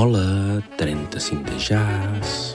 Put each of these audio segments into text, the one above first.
Hola, 35 de jazz...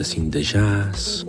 35 de jazz.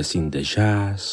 the scene de jazz.